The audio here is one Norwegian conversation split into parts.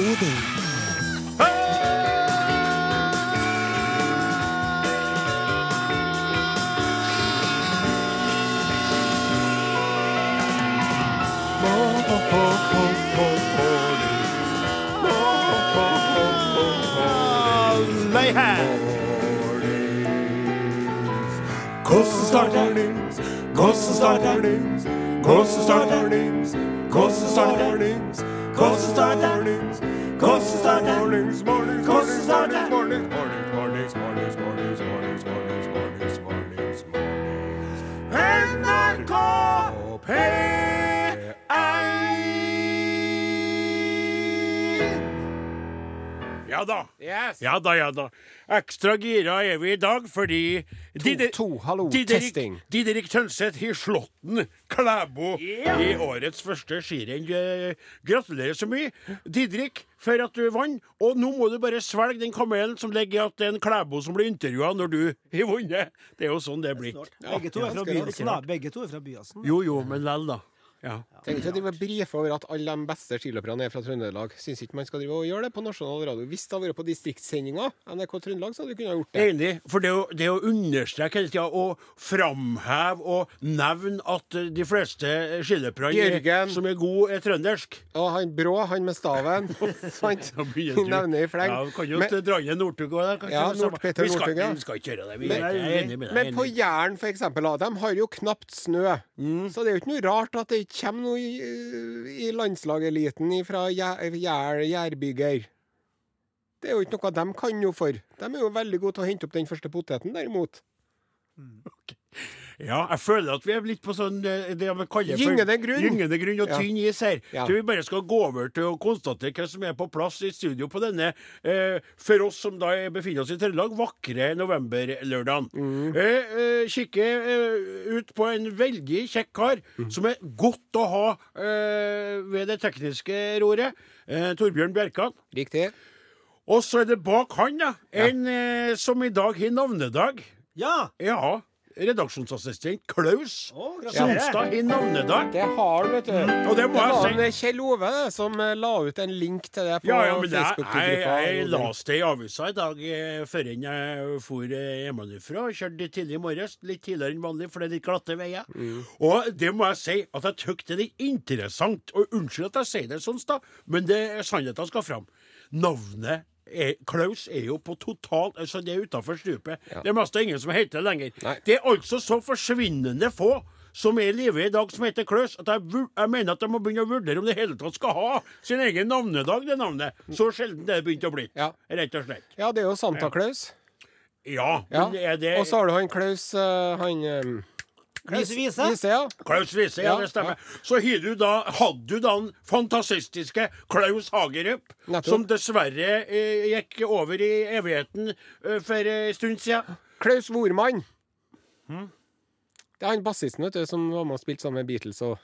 Odin. Lei her. Hvordan starter Hvordan starter Hvordan starter Hvordan starter Hvordan starter Hvordan starter Hvordan starter Ja da. Yes. Ja da, ja da. Ekstra gira er vi i dag fordi Dider- to, hallo, Diderik, testing. Diderik Tønseth har slått den Klæbo i årets første skirenn. Eh, Gratulerer så mye, Didrik, for at du vant. Og nå må du bare svelge den kamelen som ligger i at det er en Klæbo som blir intervjua når du har vunnet. Det er jo sånn det to er blitt. Begge to er fra Byåsen. Jo, jo, men lell, da. Ja. Tenk å drive brife over at alle de beste skiløperne er fra Trøndelag. Syns ikke man skal drive og gjøre det på nasjonal radio. Hvis det hadde vært på distriktssendinga, NRK Trøndelag, så hadde du kunnet gjort det. Enig. For det å, det å understreke hele tida og framheve og nevne at de fleste skiløperne som er gode, er trøndersk. Og han Brå, han med staven, sant? Nevner i fleng. Ja, vi kan jo Men- dra inn Northug òg. Ja, Nord-Peter Northug, ja. vi skal ikke gjøre det. Vi Men- er enig med deg. Men på. Jæren, for eksempel, de har jo knapt snø. Mm. Så det er jo ikke noe rart at det ikke kommer noe i, i landslageliten fra Jær- Jær- Jærbygger. Det er jo ikke noe de kan noe for. De er jo veldig gode til å hente opp den første poteten, derimot. Ja, jeg føler at vi er litt på sånn eh, det man kaller Gyngende grunn. gyngende grunn og Ja. tynn is her. Ja. Så vi bare skal gå over til å konstatere hva som er på plass i studio på denne, eh, for oss som da er- befinner oss i Trøndelag, vakre novemberlørdagen. Mm. Eh, eh, eh, ut på en veldig kjekk kar, Mm. som er godt å ha eh, ved det tekniske roret. Eh, Torbjørn Bjerkan. Riktig. Og så er det bak han, da, en eh, som i dag har navnedag. Ja! Ja, redaksjonsassistent Klaus Å, gratulerer. Sonstad i navnedag. Det har du, vet du. Og det må det var jeg si. Kjell Ove som eh, la ut en link til det på Ja, ja, Facebook-gruppa. jeg, Facebook-gruppa. jeg leste i avisa i dag eh, før jeg for eh, hjemmefra. Kjørte tidlig i morges, litt tidligere enn vanlig, for det er litt glatte veier. Mm. Og det må jeg si at jeg syns det er litt interessant. Og unnskyld at jeg sier det sånn, men det er sannheten skal fram. Navnet er, Klaus er jo på totalt altså Det er utafor stupet. Det er mest ingen som heter det lenger. Nei. Det er altså så forsvinnende få som er i live i dag, som heter Klaus, at jeg, jeg mener at de må begynne å vurdere om det hele tatt skal ha sin egen navnedag, det navnet. Så sjelden det er begynt å bli. Ja. Rett og slett. Ja, det er jo Santa Klaus. Ja, Ja. er det Og så har du han Klaus eh, Han eh, Vise, vise. Vise, ja. Klaus Wiese, ja, Ja, det stemmer. Så du da, hadde du da den fantastiske Klaus Hagerup, Nettopp. som dessverre eh, gikk over i evigheten eh, for en stund siden. Klaus Vormann. Hmm? Det er han bassisten vet du, som var med og spilte sammen med Beatles. Og...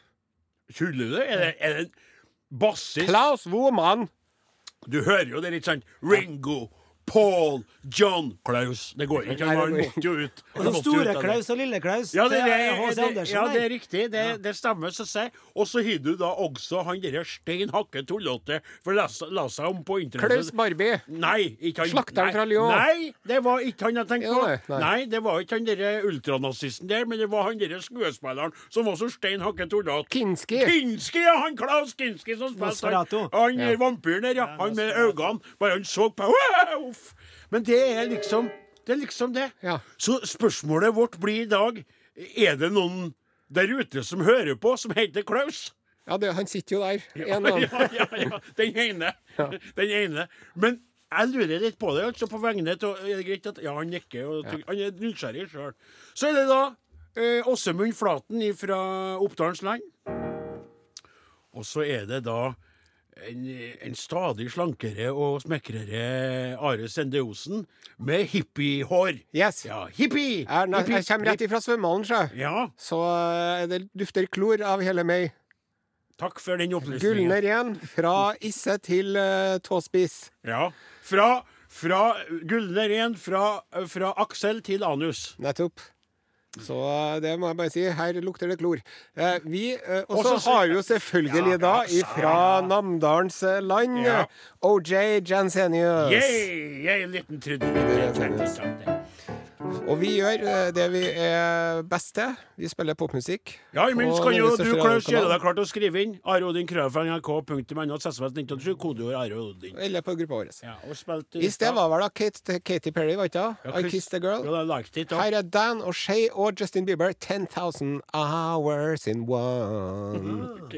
Tuller du? Er det, er det bassist? Klaus Vormann! Du hører jo det litt sånn Ringo, Paul, John Klaus. Det går ikke. Han måtte jo ut. Og ut Store. Klaus og Lille Klaus. Ja, det, det, det, ja, det er riktig. Det, det stemmer, så sier Og så har du da også han derre stein hakke tullete, for la, la seg om på internett. Klaus Barbie. Nei, ikke han. Slakteren fra Lyon. Nei, det var ikke han jeg tenkte på. Ja, Nei. nei. det var ikke han derre ultranazisten der, men det var han derre skuespilleren som var så stein hakke tullete. Kinski. Kinski, ja! Han Klaus Kinski som spilte han, han ja. vampyren der, ja. Han med øynene. Bare han så på Uff! Men det er liksom Det er liksom det. Ja. Så spørsmålet vårt blir i dag Er det noen der ute som hører på, som heter Klaus? Ja, det, han sitter jo der. En ja, ja, ja. Den ene. Den ene. Men jeg lurer litt på det, altså, på vegne av Er det greit at Ja, han nikker, og han er nysgjerrig sjøl. Så er det da eh, Åsemund Flaten fra Oppdalens land. Og så er det da en, en stadig slankere og smekrere Are Sende Osen med hippiehår. Yes. Ja, hippie! Jeg, jeg, jeg kommer rett ifra svømmehallen, sjø. Ja, Så eh, det dufter klor av hele meg. takk for den opplysningen. Gulner igjen. Fra isse til uh, tåspiss. Ja. Fra, fra Gulner igjen, fra, fra Aksel til anus. Nettopp. Så eh, det må jeg bare si. Her lukter det klor. Eh, vi, eh, og så har vi jo selvfølgelig da ifra Namdalens eh, land. OJ Jansenius. Yay, en liten trudelutt. Og vi gjør eh, det vi er best til. Vi spiller popmusikk. Ja, men kan jo du, gjøre deg klar til å skrive inn Arodin Krøll fra nrk.no, SMS 1987, kodeord Arodin. Eller på gruppa vår. Ja, I sted var vel da Kate, Katy Perry, var ikke det? Ja, I Kissed a Girl. Ja, liked it. Her er Dan og Shay og Justin Bieber. 10,000 hours in one. Ok.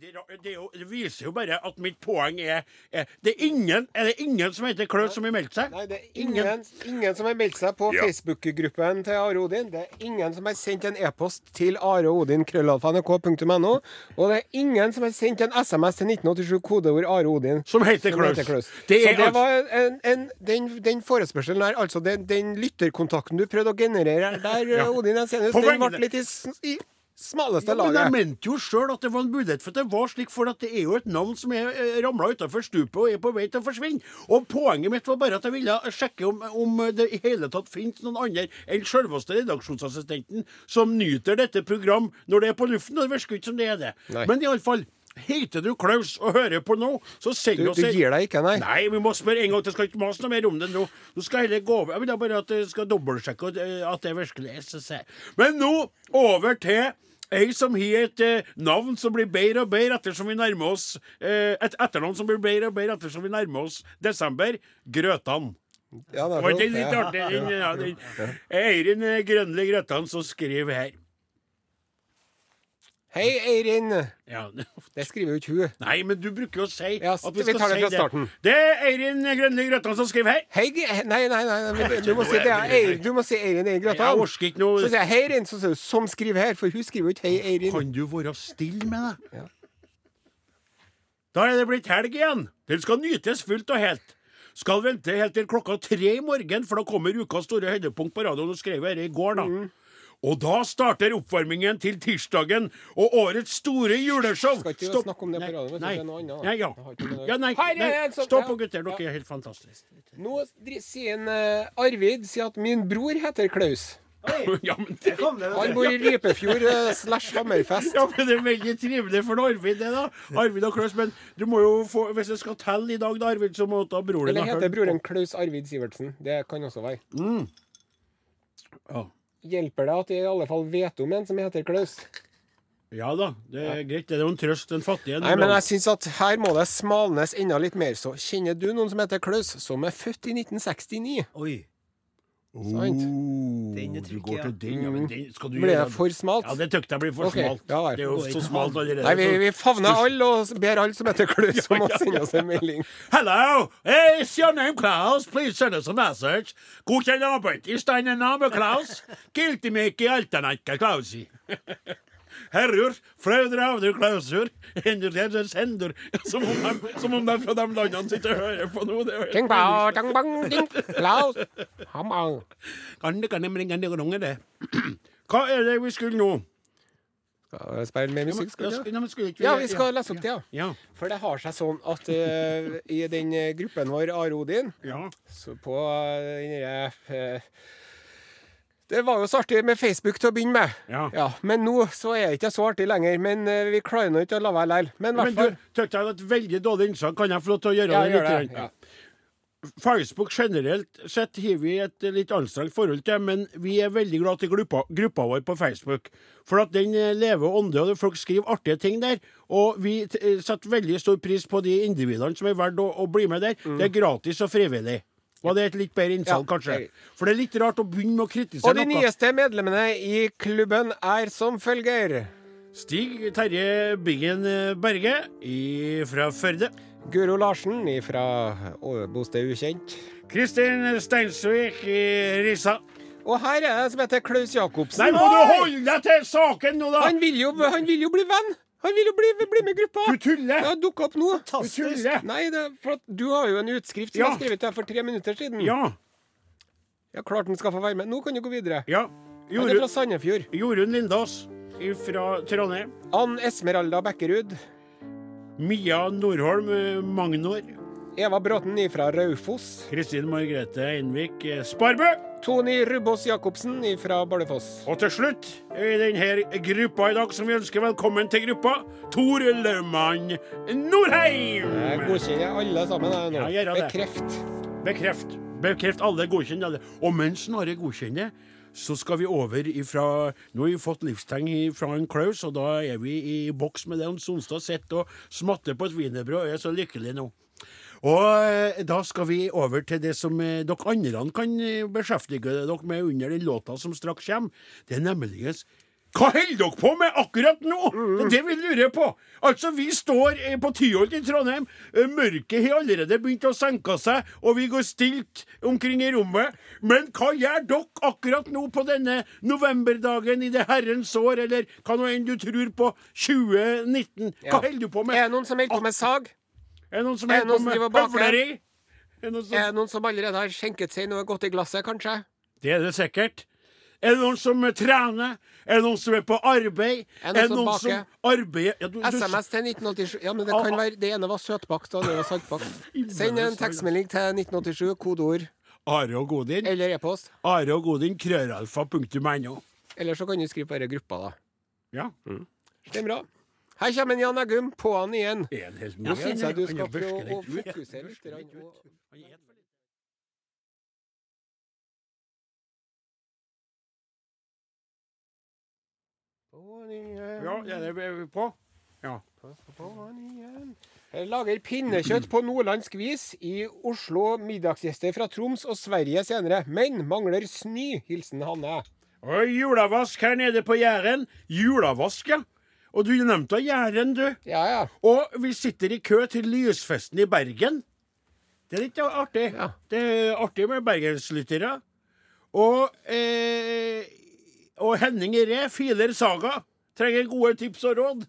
Veldig rart. Det, det viser jo bare at mitt poeng er, er det er, ingen, er det ingen som heter Klaus som har meldt seg? Nei, det er ingen, ingen som har meldt seg på Ja. Facebook-gruppen til Are Odin. Det er ingen som har sendt en e-post til areodin.krøllalfa.nrk.no. Og det er ingen som har sendt en SMS til 1987, kodeord Are Odin. Som heter Klaus. Det Så det var en, en, den, den forespørselen der, altså den, den lytterkontakten du prøvde å generere der, Ja. Odin Jensenius, den ble litt i, i smaleste Ja, men jeg mente jo sjøl at det var en mulighet for at det var slik, for at det er jo et navn som er eh, ramla utafor stupet og er på vei til å forsvinne. Og poenget mitt var bare at jeg ville sjekke om, om det i hele tatt finnes noen andre enn selveste redaksjonsassistenten som nyter dette program når det er på luften, og det virker ikke som det er det. Nei. Men iallfall. Heter du Klaus og hører på nå, så send Du, oss du gir deg ikke, nei? Nei, vi må spørre en gang til. Skal ikke mase noe mer om det nå. Nå skal heller gå over. Jeg vil bare at jeg skal dobbeltsjekke at, eh, det virkelig er SSE. Men nå over til Ei som har et eh, navn som blir bedre og bedre ettersom vi nærmer oss eh, Et etternavn som blir bedre og bedre ettersom vi nærmer oss desember. Grøtan. Ja, det er Var ikke litt artig? Eirin eh, Grønli Grøtan som skriver her. Hei, Eirin. Ja, Det skriver jo ikke hun. Nei, men du bruker jo å si Ja, at vi tar det fra starten. Det er Eirin Grønli Grøtan som skriver her. Hei, nei, nei, nei, nei, du må si det. er Eirin, du må si Eirin Eirin Jeg Grøtan. orker ikke noe Så sier jeg hei, Eirin, så sier du som skriver her, for hun skriver jo ikke hei, Eirin. Kan du være stille med deg? Ja. Da er det blitt helg igjen. Den skal nytes fullt og helt. Skal vente helt til klokka tre i morgen, for da kommer ukas store høydepunkt på radioen. Og skrev dette i går, da. Mm. Og da starter oppvarmingen til tirsdagen og årets store juleshow. Skal ikke Stopp. snakke om det på Nei, radioen, Nei, nei, ja. Ja nei, nei. Stopp på, gutter. Dere er helt fantastiske. Nå sier en, eh, Arvid sier at min bror heter Klaus. ja, det, Han bor i Rypefjord eh, slash Hammerfest. Ja, men Det er veldig trivelig for Arvid, det da. Arvid og Klaus, Men du må jo få, hvis jeg skal telle i dag, da, Arvid, så må da broren Eller heter broren Klaus Arvid Sivertsen. Det kan også være. Ja. Hjelper det at jeg i alle fall vet om en som heter Klaus? Ja da, det er greit. Det er jo en trøst, den fattige. Nei, men jeg syns at her må det smalnes enda litt mer. Så kjenner du noen som heter Klaus, som er født i 1969? Oi. Sant. Den er du går til den, ja, men den skal du Blir gjøre. det for smalt? Ja, det tykte jeg blir for okay. smalt. ja det er jo så smalt allerede. Nei, vi, vi favner alle og ber alle som heter Klaus, om å sende oss en melding. Hello, is your name Klaus? Please send us a message. Godkjenn arbeid. Is your Name Klaus? Guilty make i Altanacka, Klausi. Herrer, frødre av du hender sender, som om de, som om de fra de landene sitter og hører på nå. Det er. Hva er det vi skulle nå? Speil med musikk? Skal vi Ja, ikke Ja, vi skal lese opp det, ja. Ja. For det har seg sånn at uh, i den eh, gruppen vår, Are Odin, ja. så på uh, den derre eh, Det var jo så artig med Facebook til å begynne med. Ja. Men nå så er det ikke så artig lenger. Men uh, vi klarer nå ikke å la være likevel. Men Men du, fall jeg et veldig dårlig innslag. Kan jeg få lov til å gjøre Ja, det litt? det. Ja. Facebook generelt sett har vi et litt anstrengt forhold til, men vi er veldig glad til gruppa, gruppa vår på Facebook. For at den eh, lever og ånder, og folk skriver artige ting der. Og vi eh, setter veldig stor pris på de individene som er verdt å, å bli med der. Det er gratis og frivillig. Var det et litt bedre innsalg, kanskje? For det er litt rart å begynne med å kritisere Og de noe. nyeste medlemmene i klubben er som følger. Stig Terje Biggen eh, Berge i- fra Førde. Guro Larsen fra bosted ukjent. Kristin Steinsvik i Rissa. Og her er det en som heter Klaus Jacobsen. Nei, må du holde deg til saken nå, da! Han vil jo, han vil jo bli venn! Han vil jo bli, bli med i gruppa! Du tuller! Ja, dukka opp nå. Fantastisk. Du tuller! Nei, det, for at du har jo en utskrift som Ja. jeg skrev til deg for tre minutter siden. Ja. Ja, klart den skal få være med. Nå kan du gå videre. ja. Han er fra Sandefjord. Jorunn Lindås fra Trondheim. Ann Esmeralda Bekkerud. Mia Nordholm, eh, Magnor. Eva Bråten fra Raufoss. Kristin Margrethe Einvik eh, Sparbø. Tony Rubås Jacobsen fra Bardufoss. Og til slutt, i denne gruppa i dag, som vi ønsker velkommen til gruppa, Tor Laumann Norheim. Jeg godkjenner alle sammen jeg nå. Ja. Bekreft. Bekreft. Bekreft alle, godkjenn alle. Og mens Snorre godkjenner, så skal vi over ifra Nå har vi fått livstegn fra en Klaus, og da er vi i boks med det. Sonstad. Sitter og smatter på et wienerbrød og er så lykkelig nå. Og eh, da skal vi over til det som eh, dere andre kan eh, beskjeftige dere med under den låta som straks kommer. Det er nemlig hva holder dere på med akkurat nå? Det er det vi lurer på. Altså, Vi står på Tyholt i Trondheim. Mørket har allerede begynt å senke seg, og vi går stilt omkring i rommet. Men hva gjør dere akkurat nå på denne novemberdagen i det herrens år, eller hva nå enn du tror på, 2019? Hva Ja. holder du på med? Er det noen som holder på med sag? Er det noen som er holder på som med høvleri? Er det som Er det noen som allerede har skjenket seg noe godt i glasset, kanskje? Det er det sikkert. Er det noen som eh, trener? Er det noen som er på arbeid? Er det noen som baker? arbeider ja, du, du, SMS til 1987. Ja, men det Ah, kan ah. være Det ene var søtbakt, og det var saltbakt. Send en tekstmelding til 1987, kodeord Are og Godin. eller e-post. Are og Godin, krøralfa.no. Eller så kan du skrive bare gruppa, da. Ja. Det er bra. Her kommer en Jan Eggum, på'n igjen. Er det helt syns jeg du skal få prøve å fokusere litt. På'n igjen. Ja, er det på? Ja. På'n igjen. Jeg lager pinnekjøtt på nordlandsk vis. I Oslo middagsgjester fra Troms og Sverige senere. Men mangler snø. Hilsen Hanne. Og julavask her nede på Jæren. Julavask, ja. Og du nevnte Jæren, du. Ja, ja. Og vi sitter i kø til lysfesten i Bergen. Det er litt artig. Ja. Det er artig med bergenslyttere. Og, eh, og Henning Ree, Filer Saga, trenger gode tips og råd.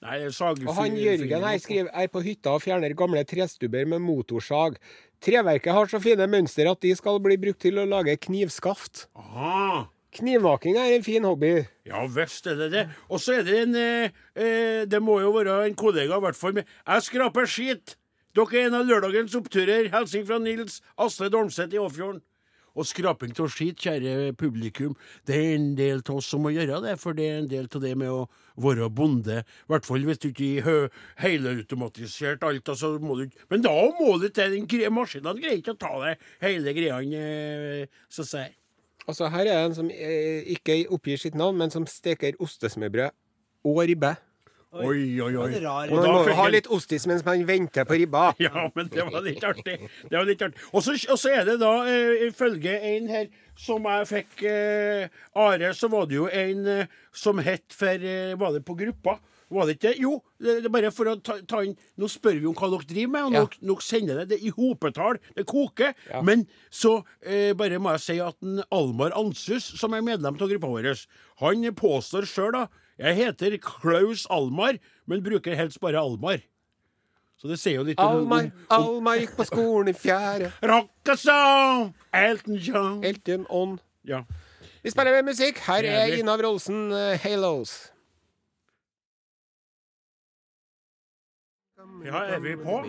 Nei, det er Og han Jørgen her skriver er på hytta og fjerner gamle trestubber med motorsag. Treverket har så fine mønster at de skal bli brukt til å lage knivskaft. Aha. Knivmaking er en fin hobby. Ja visst er det det. Og så er det en eh, eh, Det må jo være en kollega, i hvert fall. Jeg skraper skit. Dere er en av lørdagens oppturer. Hilsen fra Nils Asle Dormseth i Åfjorden. Og skraping av skit, kjære publikum, det er en del av oss som må gjøre det. For det er en del av det med å være bonde. I hvert fall hvis du ikke har helautomatisert alt. Altså, må du, men da må du til den maskinen. Greier ikke å ta deg hele greiene, eh, så å jeg. Altså Her er en som eh, ikke oppgir sitt navn, men som steker ostesmørbrød og ribbe. Oi, oi, oi. Og da må du ha litt ostis mens man venter på ribba. Ja, men det var litt artig. Det var litt artig. Og så er det da, eh, ifølge en her som jeg fikk eh, Are, så var det jo en eh, som het for eh, Var det på gruppa? Var det ikke? Jo, det, er bare for å ta, ta inn Nå spør vi om hva dere driver med, og Ja. nå sender det det i hopetall. Det koker. Ja. Men så eh, bare må jeg si at en Almar Ansus, som er medlem av gruppa vår, han påstår sjøl da Jeg heter Klaus Almar, men bruker helst bare Almar. Så det sier jo litt Almar, om- om- Almar gikk på skolen i fjerde. Rock a song, Elton John. Elton on. Ja. Vi spiller med musikk. Her er Inav Rolsen, eh, 'Halos'. Ja, er vi på?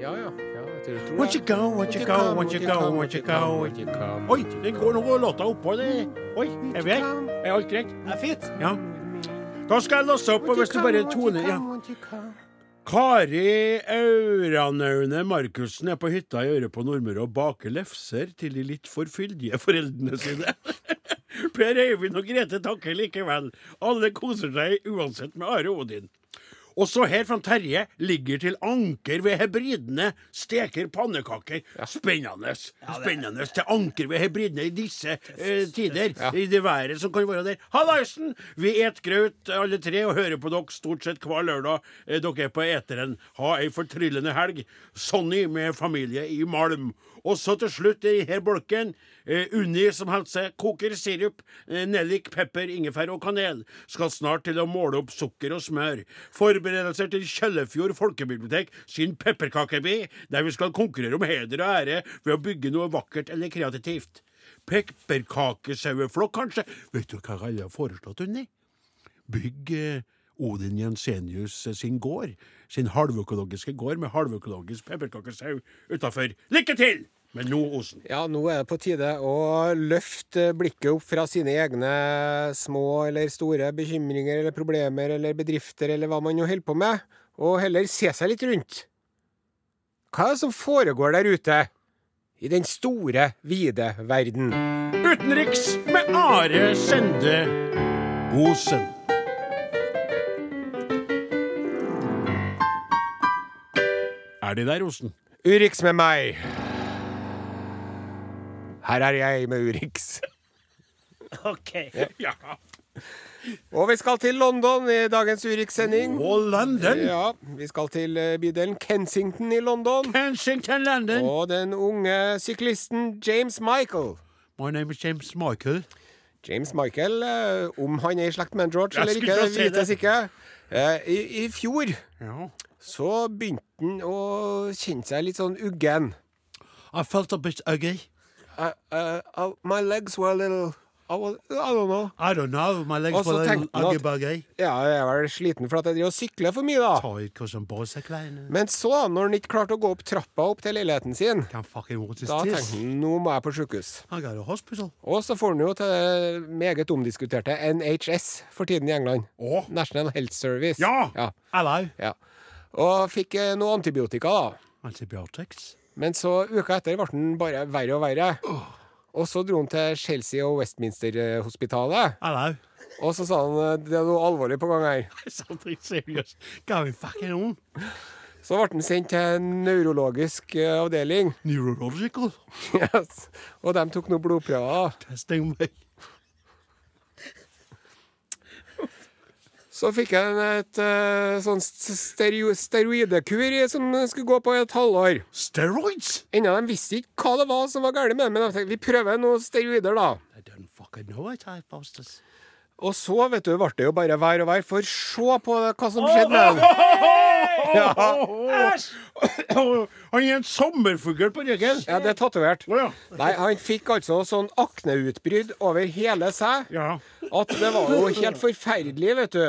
Ja, ja. ja jeg tror, Won't you go, won't you go, won't you go, won't you go? won't you come? Oi, det går, noe låter oppå. Det. Oi, er vi her? Er alt greit? Det er fint. Ja. Da skal jeg låse opp, og hvis du bare toner ja. Kari Auranaune Markussen er på hytta i Øre på Nordmøre og baker lefser til de litt for fyldige foreldrene sine. Per Eivind og Grete takker likevel. Alle koser seg uansett med Are Odin. Og så her fra Terje ligger til anker ved hebridene, steker pannekaker. Spennende. Spennende til anker ved hebridene i disse eh, tider. I det været som kan være der. Hallaisen! Vi et graut alle tre og hører på dere stort sett hver lørdag eh, dere er på eteren. Ha ei fortryllende helg. Sonny med familie i Malm. Og så til slutt i her bolken eh, Unni som helse, koker sirup, eh, nellik, pepper, ingefær og kanel. Skal snart til å måle opp sukker og smør. Forberedelser til Kjøllefjord folkebibliotek sin pepperkakeby, der vi skal konkurrere om heder og ære ved å bygge noe vakkert eller kreativt. Pepperkakesaueflokk, kanskje? Vet du hva alle har foreslått, Unni? Bygg eh, Odin Jensenius eh, sin gård. sin halvøkologiske gård med halvøkologisk pepperkakesau utafor. Lykke til! Men nå, Osen. Ja, nå er det på tide å løfte blikket opp fra sine egne små eller store bekymringer eller problemer eller bedrifter eller hva man jo holder på med, og heller se seg litt rundt. Hva er det som foregår der ute? I den store, vide verden. Utenriks med Are Sende Osen. Er de der, Osen? Urix med meg. Her er jeg med Urix. OK. Ja. Og vi skal til London i dagens Urix-sending. Og London. Ja, vi skal til eh, bydelen Kensington i London. Kensington, London. Og den unge syklisten James Michael. My name is James Michael. James Michael, eh, om han er i slekt med George eller ikke, det vites ikke. Eh, I, I fjor Ja. så begynte han å kjenne seg litt sånn uggen. I felt a bit ugly. Uh, uh, my legs were a little I, was, I don't know. I don't know. My legs were a little tenkte han ugly at- buggy. Ja, jeg er vel sliten for at jeg driver og sykler for mye, da. Men så, når han ikke klarte å gå opp trappa opp til leiligheten sin, da tenkte han nå må jeg på sjukehus. I. Og så får han jo til det meget omdiskuterte NHS for tiden i England. Oh. National Health Service. Ja! ja. Hello. ja. Og fikk eh, noe antibiotika, da. Antibiotics. Men så uka etter ble den bare verre og verre. Og så dro han til Chelsea og Westminster-hospitalet. Hello. Og så sa han eh, det er noe alvorlig på gang her. Something serious going fucking on. Så ble han sendt til en neurologisk eh, avdeling. Neurological Yes. Og de tok noen blodprøver. testing me. Så fikk jeg et eh, sånn stero steroidekur som skulle gå på et halvår. Steroids? Ennå de visste ikke hva det var som var galt med det, men de tenkte vi prøver noen steroider, da. I don't fucking know it, I posters. Og så, vet du, ble det jo bare vær og vær. For se på hva som skjedde med den. Han er en sommerfugl på ryggen. Ja, det er tatovert. Ja. Nei, han fikk altså sånn akneutbrudd over hele seg Ja. at det var jo helt forferdelig, vet du.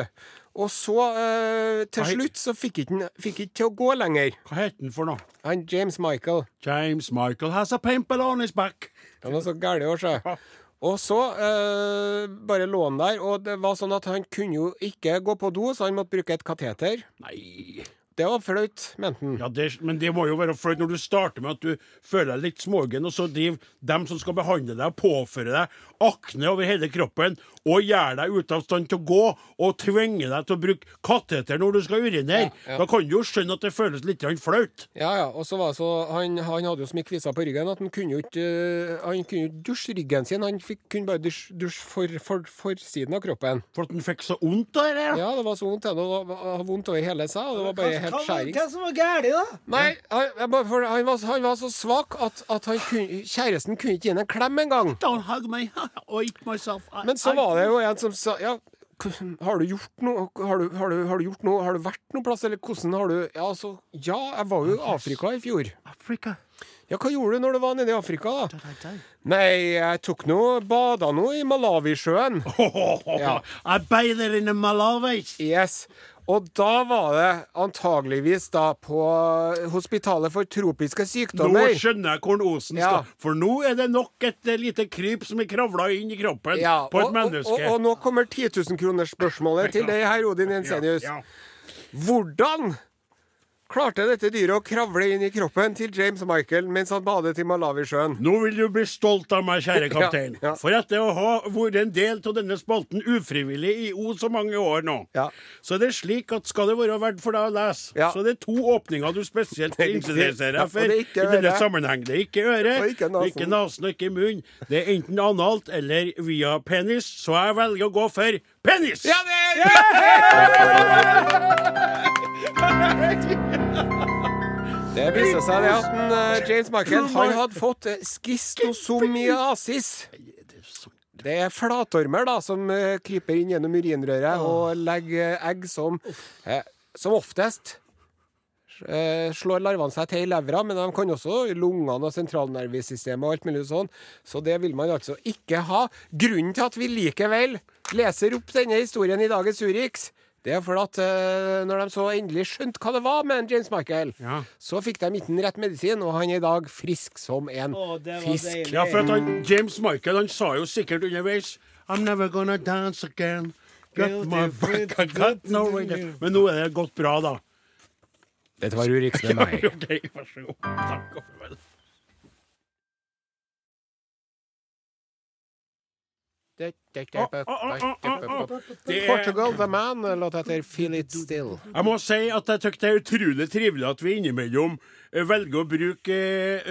Og så, eh, til slutt, så fikk han ikke til å gå lenger. Hva heter han for noe? Han James Michael. James Michael has a pimple on his back. Han er så gæren å se. Og så eh, bare lå der, og det var sånn at han kunne jo ikke gå på do, så han måtte bruke et kateter. Nei Det var flaut, mente han. ja, det, Men det må jo være flaut når du starter med at du føler deg litt smågen, og så driver dem som skal behandle deg, og påføre deg akne over hele kroppen og gjør deg ute av stand til å gå, og tvinger deg til å bruke kateter når du skal urinere. Ja, ja. Da kan du jo skjønne at det føles litt flaut. Ja, ja, og så var det så, han, han hadde jo så mye kviser på ryggen at han kunne jo ikke eh, Han kunne ikke dusje ryggen sin. Han fikk, kunne bare dusje, dusje for, for, for siden av kroppen. For at han fikk så vondt av det. Ja. Ja, det var så vondt. Det var, var vondt over hele seg, og det var bare helt skjæring. hva som var galt, da? Nei, han, for han, var, han var så svak at, at han kunne, kjæresten kunne ikke gi ham en klem engang. Men så var det jo en som sa ja, har du gjort noe? Har du, har, du, har du gjort noe? Har du vært noe plass, eller hvordan har du Ja, altså, ja, jeg var jo i Afrika i fjor. Afrika? Ja, hva gjorde du når du var nede i Afrika, da? Nei, jeg tok noe Bada nå i Malawisjøen. Ja. I bathed in the Malawi. Yes. Og da var det antageligvis da på Hospitalet for tropiske sykdommer. Nå skjønner jeg hvor Osen Ja. skal. For nå er det nok et eh, lite kryp som er kravla inn i kroppen Ja, på et og, og, menneske. og, og nå kommer 10 000-kronersspørsmålet til deg her, Odin Jensenius. Hvordan klarte dette dyret å kravle inn i kroppen til James Michael mens han badet i Malawisjøen? Nå vil du bli stolt av meg, kjære kaptein. Ja, ja. For etter å ha vært en del av denne spalten ufrivillig i o så mange år nå, Ja. så er det slik at skal det være verdt for deg å lese, så er det to åpninger du spesielt er interesserer deg for er i denne sammenheng. Det er ikke øre, ikke nasen. ikke nasen og ikke munn. Det er enten analt eller via penis, så jeg velger å gå for penis! Ja, det er Det viste seg det at en, uh, James Michael han hadde fått eh, skistosomiasis. Det er flatormer da, som uh, kryper inn gjennom urinrøret og legger egg som som oftest slår larvene seg til i levra, men de kan også i lungene og sentralnervesystemet og alt mulig sånn. Så det vil man altså ikke ha. Grunnen til at vi likevel leser opp denne historien i dagens Urix, Det er fordi at uh, når de så endelig skjønte hva det var med en James Michael, Ja. så fikk de ikke den rett medisin, og han er i dag frisk som en Å, fisk. deilig. Ja, for at han, James Michael han sa jo sikkert underveis I'm never gonna dance again. Got my back, I got no way. Men nå er det gått bra, da. Dette var Urix med meg. OK, vær så god. Takk og farvel. Det er, Portugal The Man, låt etter Feel It Still. jeg må si at jeg syns det er utrolig trivelig at vi innimellom eh, velger å bruke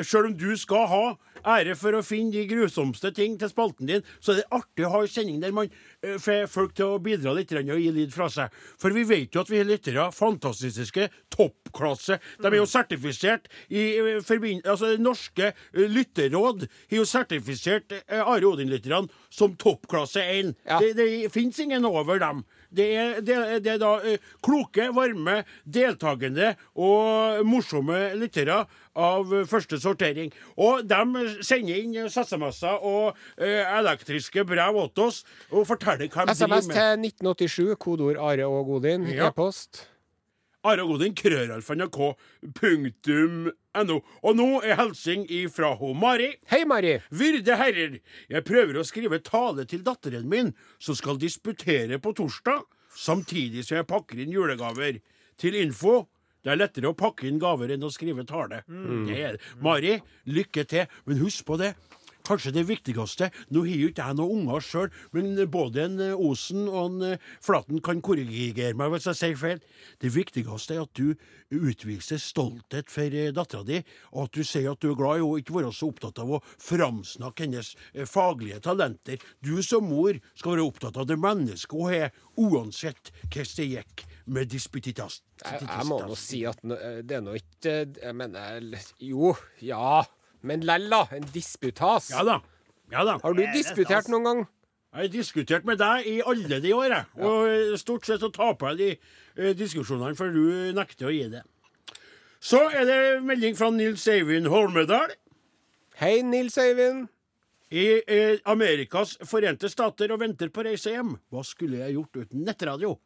Sjøl Selv om du skal ha ære for å finne de grusomste ting til spalten din, så er det artig å ha en sending der man uh, får folk til å bidra litt og gi lyd fra seg. For vi vet jo at vi har lyttere fantastiske, toppklasse. De er jo sertifisert i uh, forbind... Altså, det norske uh, lytterråd har jo sertifisert eh, Are Odin-lytterne som toppklasse 1. Ja. Det, det fins ingen over dem. Det er, det, det er da kloke, varme, deltakende og morsomme lyttere av første sortering. Og de sender inn SMS-er og elektriske brev til oss og forteller hva de driver med. SMS til 1987, kodeord Are og Godin. Ja. E-post. Are. Og nå er hilsing ifra ho Mari. Hei, Mari. Vyrde herrer, jeg prøver å skrive tale til datteren min, som skal disputere på torsdag, samtidig som jeg pakker inn julegaver. Til info det er lettere å pakke inn gaver enn å skrive tale. Det er. Mari, lykke til. Men husk på det. Kanskje det viktigste Nå har jo ikke jeg noen unger sjøl, men både en eh, Osen og en eh, Flaten kan korrigere meg hvis jeg sier feil. Det viktigste er at du utviser stolthet for eh, dattera di, og at du sier at du er glad i henne, ikke være så opptatt av å framsnakke hennes faglige talenter. Du som mor skal være opptatt av det mennesket hun er, uansett hvordan det gikk med disputitas. Jeg, jeg må nå si at det er nå ikke Jeg mener Jo, ja. Men lella. En disputas. Ja da. Ja da. Har du Eh, er disputert noen gang? Jeg har diskutert med deg i alle de år, jeg. Og eh, stort sett så taper jeg de eh, diskusjonene, for du nekter å gi det. Så er det melding fra Nils Eivind Holmedal Hei, Nils Eivind. i eh, Amerikas forente stater og venter på reise hjem. Hva skulle jeg gjort uten nettradio?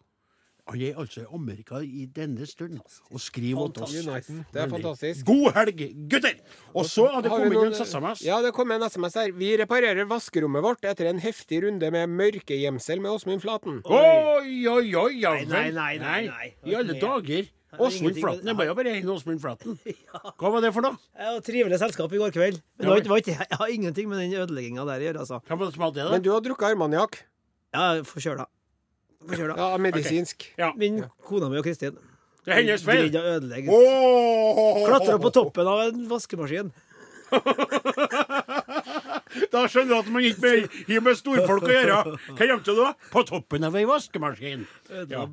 Han er altså i Amerika i denne stund og skriver til oss. Uniten. Det er fantastisk. God helg, gutter! Og så har det kommet noen- en SMS. Ja, det kom en SMS her. Vi reparerer vaskerommet vårt etter en heftig runde med mørkegjemsel med Åsmund Flaten. Oi, oi, oi, ja Nei, nei, nei, nei, nei. I alle dager. Åsmund Flaten. Det var jo bare én Åsmund Flaten. Hva var det for noe? Ja, Trivelig selskap i går kveld. Men det var, ikke- jeg har ingenting med den ødelegginga der å gjøre, altså. Hva var det som hadde det, Men du har drukket armaniakk. Ja, forkjøla. Forkjøla. Ja, medisinsk. Ja, Min kona mi og Kristin. det er hennes feil. Greide å ødelegge. Klatra på toppen av en vaskemaskin. Da skjønner du at man ikke med- har med storfolk å gjøre. Hva gjemte du? da? På toppen av ei vaskemaskin. Ja.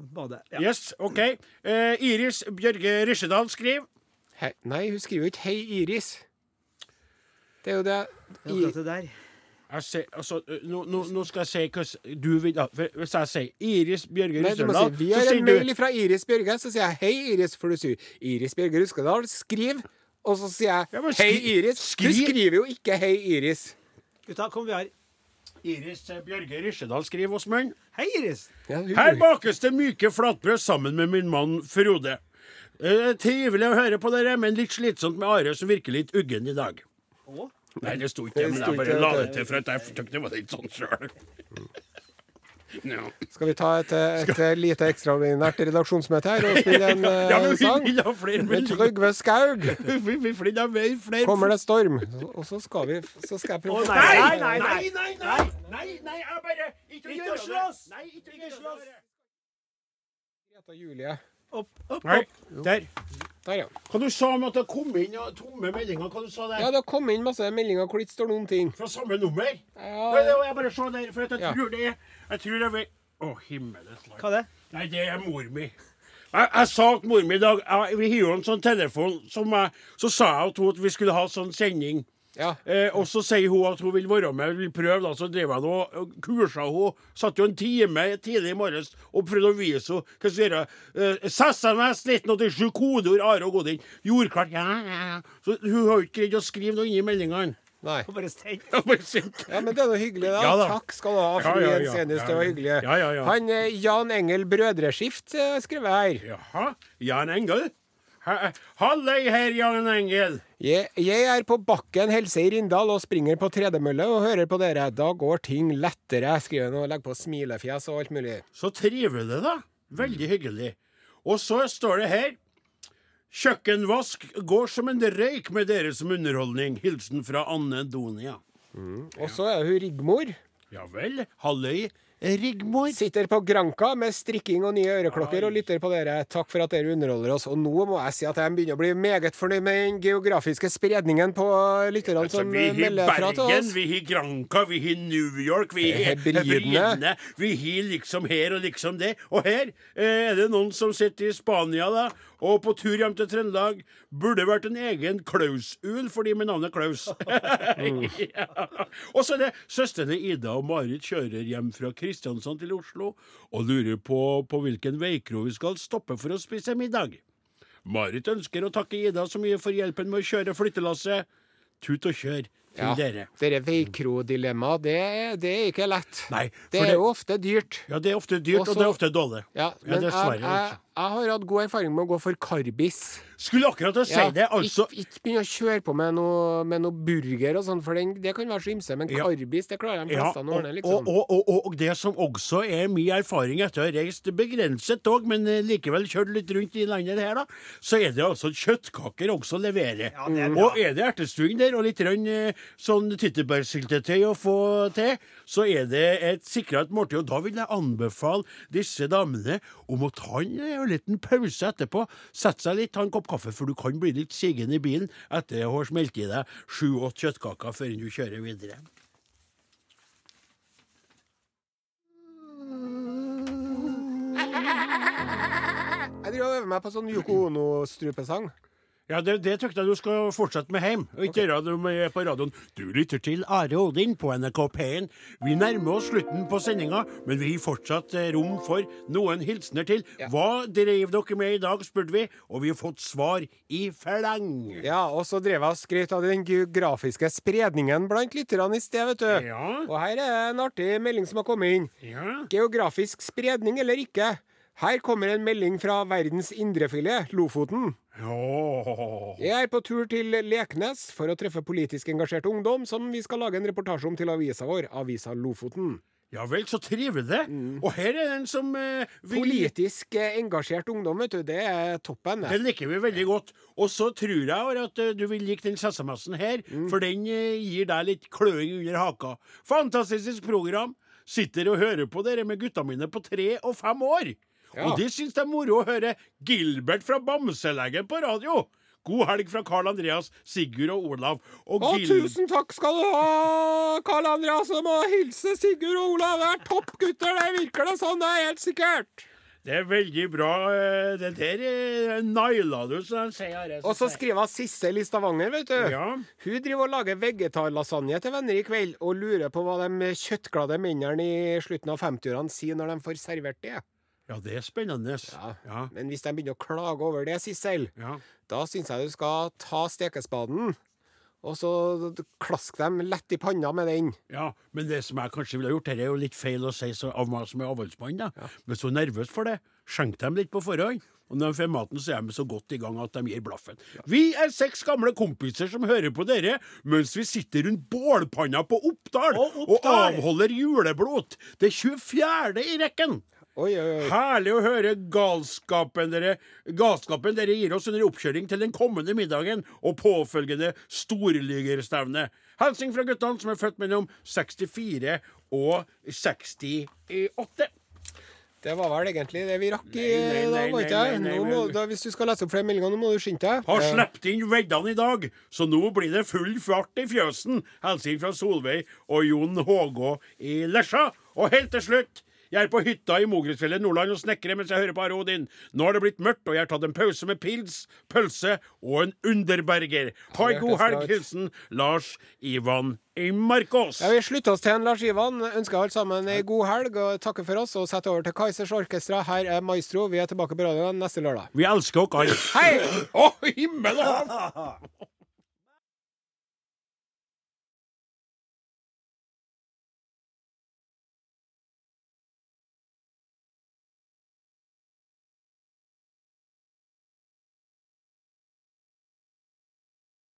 Yes, OK. Uh, Iris Bjørge Rysjedal skriver Hei. Nei, hun skriver jo ikke 'Hei, Iris'. Det er jo det Det er I, det der. Jeg ser, altså, nå, nå, nå skal jeg si hva du vil Hvis jeg sier Iris Bjørge Nei, si Vi så har en du mail fra Iris Bjørge, så sier jeg 'Hei, Iris', for du sier Iris Bjørge Ruskedal. Skriv. Og så sier jeg Ja, skri... 'Hei, skri- Iris'. Du skriver jo ikke 'Hei, Iris'. Gutta, kom vi her. Iris eh, Bjørge Rysjedal skriver Åsmund. Hei, Iris. Ja, Her bakes det myke flatbrød sammen med min mann Frode. Eh, trivelig å høre på dere, men litt slitsomt med Are som virker litt uggen i dag. Å? Nei, det sto ikke, Det men jeg bare la det til, for at jeg tenkte det var litt sånn sjøl. Ja. Skal vi ta et, et, et lite ekstraordinært redaksjonsmøte her og spille en eh, ja, men vi sang? Med. Trygve Skaug. Vi vi flere, flere. Kommer det storm, og så skal vi Så skal jeg prøve Å, nei! nei. Nei, nei, nei, nei, nei, nei, nei, jeg bare Ikke Ikke slåss. Nei, ikke Ikke slåss. Greta Julie. Opp, opp, opp. der. Der, ja. Hva du sa om at det kom inn ja, tomme meldinger? Hva du sa der? Ja, det har kommet inn masse meldinger hvor det ikke står noen ting. Fra samme nummer? Ja, Nei, jeg bare se der, for jeg Ja. tror det er Jeg tror det er Å, himmelens land. Hva er det? Nei, det er mor mi. Jeg, jeg sa til mor mi i dag jeg, Vi har jo en sånn telefon som jeg, Så sa jeg til henne at vi skulle ha sånn sending. Ja. Eh, og så sier hun at hun vil være med, vil prøve. da, Så drev jeg og kursa henne. Satt jo en time tidlig i morges og prøvde å vise henne hva skal gjøre. Eh, SMS 1987, kodeord Are og Godin. Jordklart. ja, ja, ja. Så hun har ikke greid å skrive noe inn i meldingene. Nei. Og bare stengt. Ja, men det er noe hyggelig, da. Ja da. Takk skal du ha, for fru ja, ja. Jensenius. Ja, Det var ja. hyggelig. Ja, ja, ja. Han eh, Jan Engel Brødreskift Skriver jeg her. Jaha. Jan Engel? Ha- Halløy her, Jan Engel. Jeg, jeg er på bakken helse i Rindal og springer på tredemølle og hører på dere. Da går ting lettere, skriver han og legger på smilefjes og alt mulig. Så trivelig, da. Veldig hyggelig. Og så står det her Kjøkkenvask går som en røyk med dere som underholdning. Hilsen fra Anne Donia. Og så er hun Rigmor. Ja vel. Halløy, Rigmor. Sitter på Granka med strikking og nye øreklokker og lytter på dere. Takk for at dere underholder oss. Og nå må jeg si at jeg begynner å bli meget fornøyd med den geografiske spredningen på lytterne Altså, som vi har melder fra til Bergen, oss. vi har Granca, vi har New York, vi har Hebridene. Hebridene. Vi har liksom her og liksom det. Og her eh, er det noen som sitter i Spania da, og på tur hjem til Trøndelag. Burde vært en egen Klaus-ul for de med navnet Klaus. ja. Og så er det søstrene Ida og Marit kjører hjem fra Kristiansand til Oslo og lurer på på hvilken veikro vi skal stoppe for å spise middag. Marit ønsker å takke Ida så mye for hjelpen med å kjøre flyttelasset. Tut og kjør til Ja, dere. dere veikro-dilemmaet, det, det er ikke lett. Nei, Det er det- jo ofte dyrt. Ja, det er ofte dyrt, Også- og det er ofte dårlig. Ja, Ja, men jeg, dessverre, jeg, altså. Jeg har hatt god erfaring med å gå for karbis. Skulle akkurat å si Ja, det, altså. Ikke, ikke begynne å kjøre på med noe, med noe burger og sånn, for den, det kan være så ymse. Men Ja. karbis, det klarer de Ja, fleste å ordne, liksom. og, og, og, og det som også er min erfaring etter å ha reist begrenset dog, men eh, likevel kjørt litt rundt i landet her, da, så er det altså kjøttkaker også leverer. Ja, er og er det ertestuing der, og litt grann, eh, sånn tyttebærsyltetøy å få til, så er det et sikret måltid. Og da vil jeg anbefale disse damene om å ta en eh, liten pause etterpå. Sett seg litt, ta en kopp kaffe, for du kan bli litt sigen i bilen etter å ha smelt i deg sju-åtte kjøttkaker før du kjører videre. Jeg driver og øver meg på sånn Yoko Ono-strupesang. Ja, det, det tykker jeg du skal fortsette med hjem, og ikke gjøre det med på radioen. Du lytter til Are Odin på NRK P1. Vi nærmer oss slutten på sendinga, men vi har fortsatt eh, rom for noen hilsener til. Hva drev dere med i dag, spurte vi, og vi har fått svar i fleng. Ja, og så drev jeg og skrøt av den geografiske spredningen blant lytterne i sted, vet du. Ja. Og her er en artig melding som har kommet inn. Ja. Geografisk spredning eller ikke? Her kommer en melding fra verdens indrefilet, Lofoten. Ja. Jeg er på tur til Leknes for å treffe politisk engasjert ungdom som vi skal lage en reportasje om til avisa vår, Avisa Lofoten. Ja vel, så trivelig. Og her er den som eh, vil Politisk eh, engasjert ungdom, vet du, det er toppen. Det liker vi veldig godt. Og så tror jeg at uh, du vil like den SMS-en her, for den uh, gir deg litt kløing under haka. Fantastisk program. Sitter og hører på dere med gutta mine på tre og fem år. Ja. Og de syns det er moro å høre Gilbert fra Bamseleggen på radio. God helg fra Carl Andreas, Sigurd og Olav. Og Å, Gil... tusen takk skal du ha, Karl Andreas, som må hilse Sigurd og Olav. Det er topp gutter, det virker det sånn, det er helt sikkert. Det er veldig bra. eh, Det der eh, naila du, som de sier. Og så skriver hun Sissel i Stavanger, vet du. Ja. Hun driver og lager vegetarlasagne til venner i kveld, og lurer på hva de kjøttglade mennene i slutten av 50-årene sier når de får servert det. Ja, det er spennende. Ja. Ja. Men hvis de begynner å klage over det, Sissel, ja. da syns jeg du skal ta stekespaden, og så klask dem lett i panna med den. Ja, men det som jeg kanskje ville gjort, dette er jo litt feil å si så, av meg som er avholdsmann, da. Men så nervøs for det. Skjenk dem litt på forhånd. Og når de får maten, så er de så godt i gang at de gir blaffen. Vi er seks gamle kompiser som hører på dere mens vi sitter rundt bålpanna på Oppdal og Oppdal! avholder juleblot. Det 24. i rekken. Oi, oi, oi. Herlig å høre galskapen dere, galskapen dere gir oss under oppkjøring til den kommende middagen og påfølgende storligerstevne. Hilsing fra guttene som er født mellom 64 og 68. Det var vel egentlig det vi rakk i dag, var ikke det? hvis du skal lese opp flere meldinger, nå må du skynde deg. Har Eh, sluppet inn veddene i dag, så nå blir det full fart i fjøsen. Hilsing fra Solveig og Jon Hågå i Lesja. Og helt til slutt. Jeg er på hytta i Mogresfjellet, Nordland, og snekrer mens jeg hører på Are Odin. Nå har det blitt mørkt, og jeg har tatt en pause med pils, pølse og en underberger. Ha en god helg. Hilsen Lars Ivan i Markås. Ja, Vi slutter oss til en Lars Ivan. Ønsker alle sammen ei god helg og takker for oss. Og setter over til Kaizers Orkestra. Her er Maestro. Vi er tilbake på radioen neste lørdag. Vi elsker dere alle. Hei! Å, himmel og hav!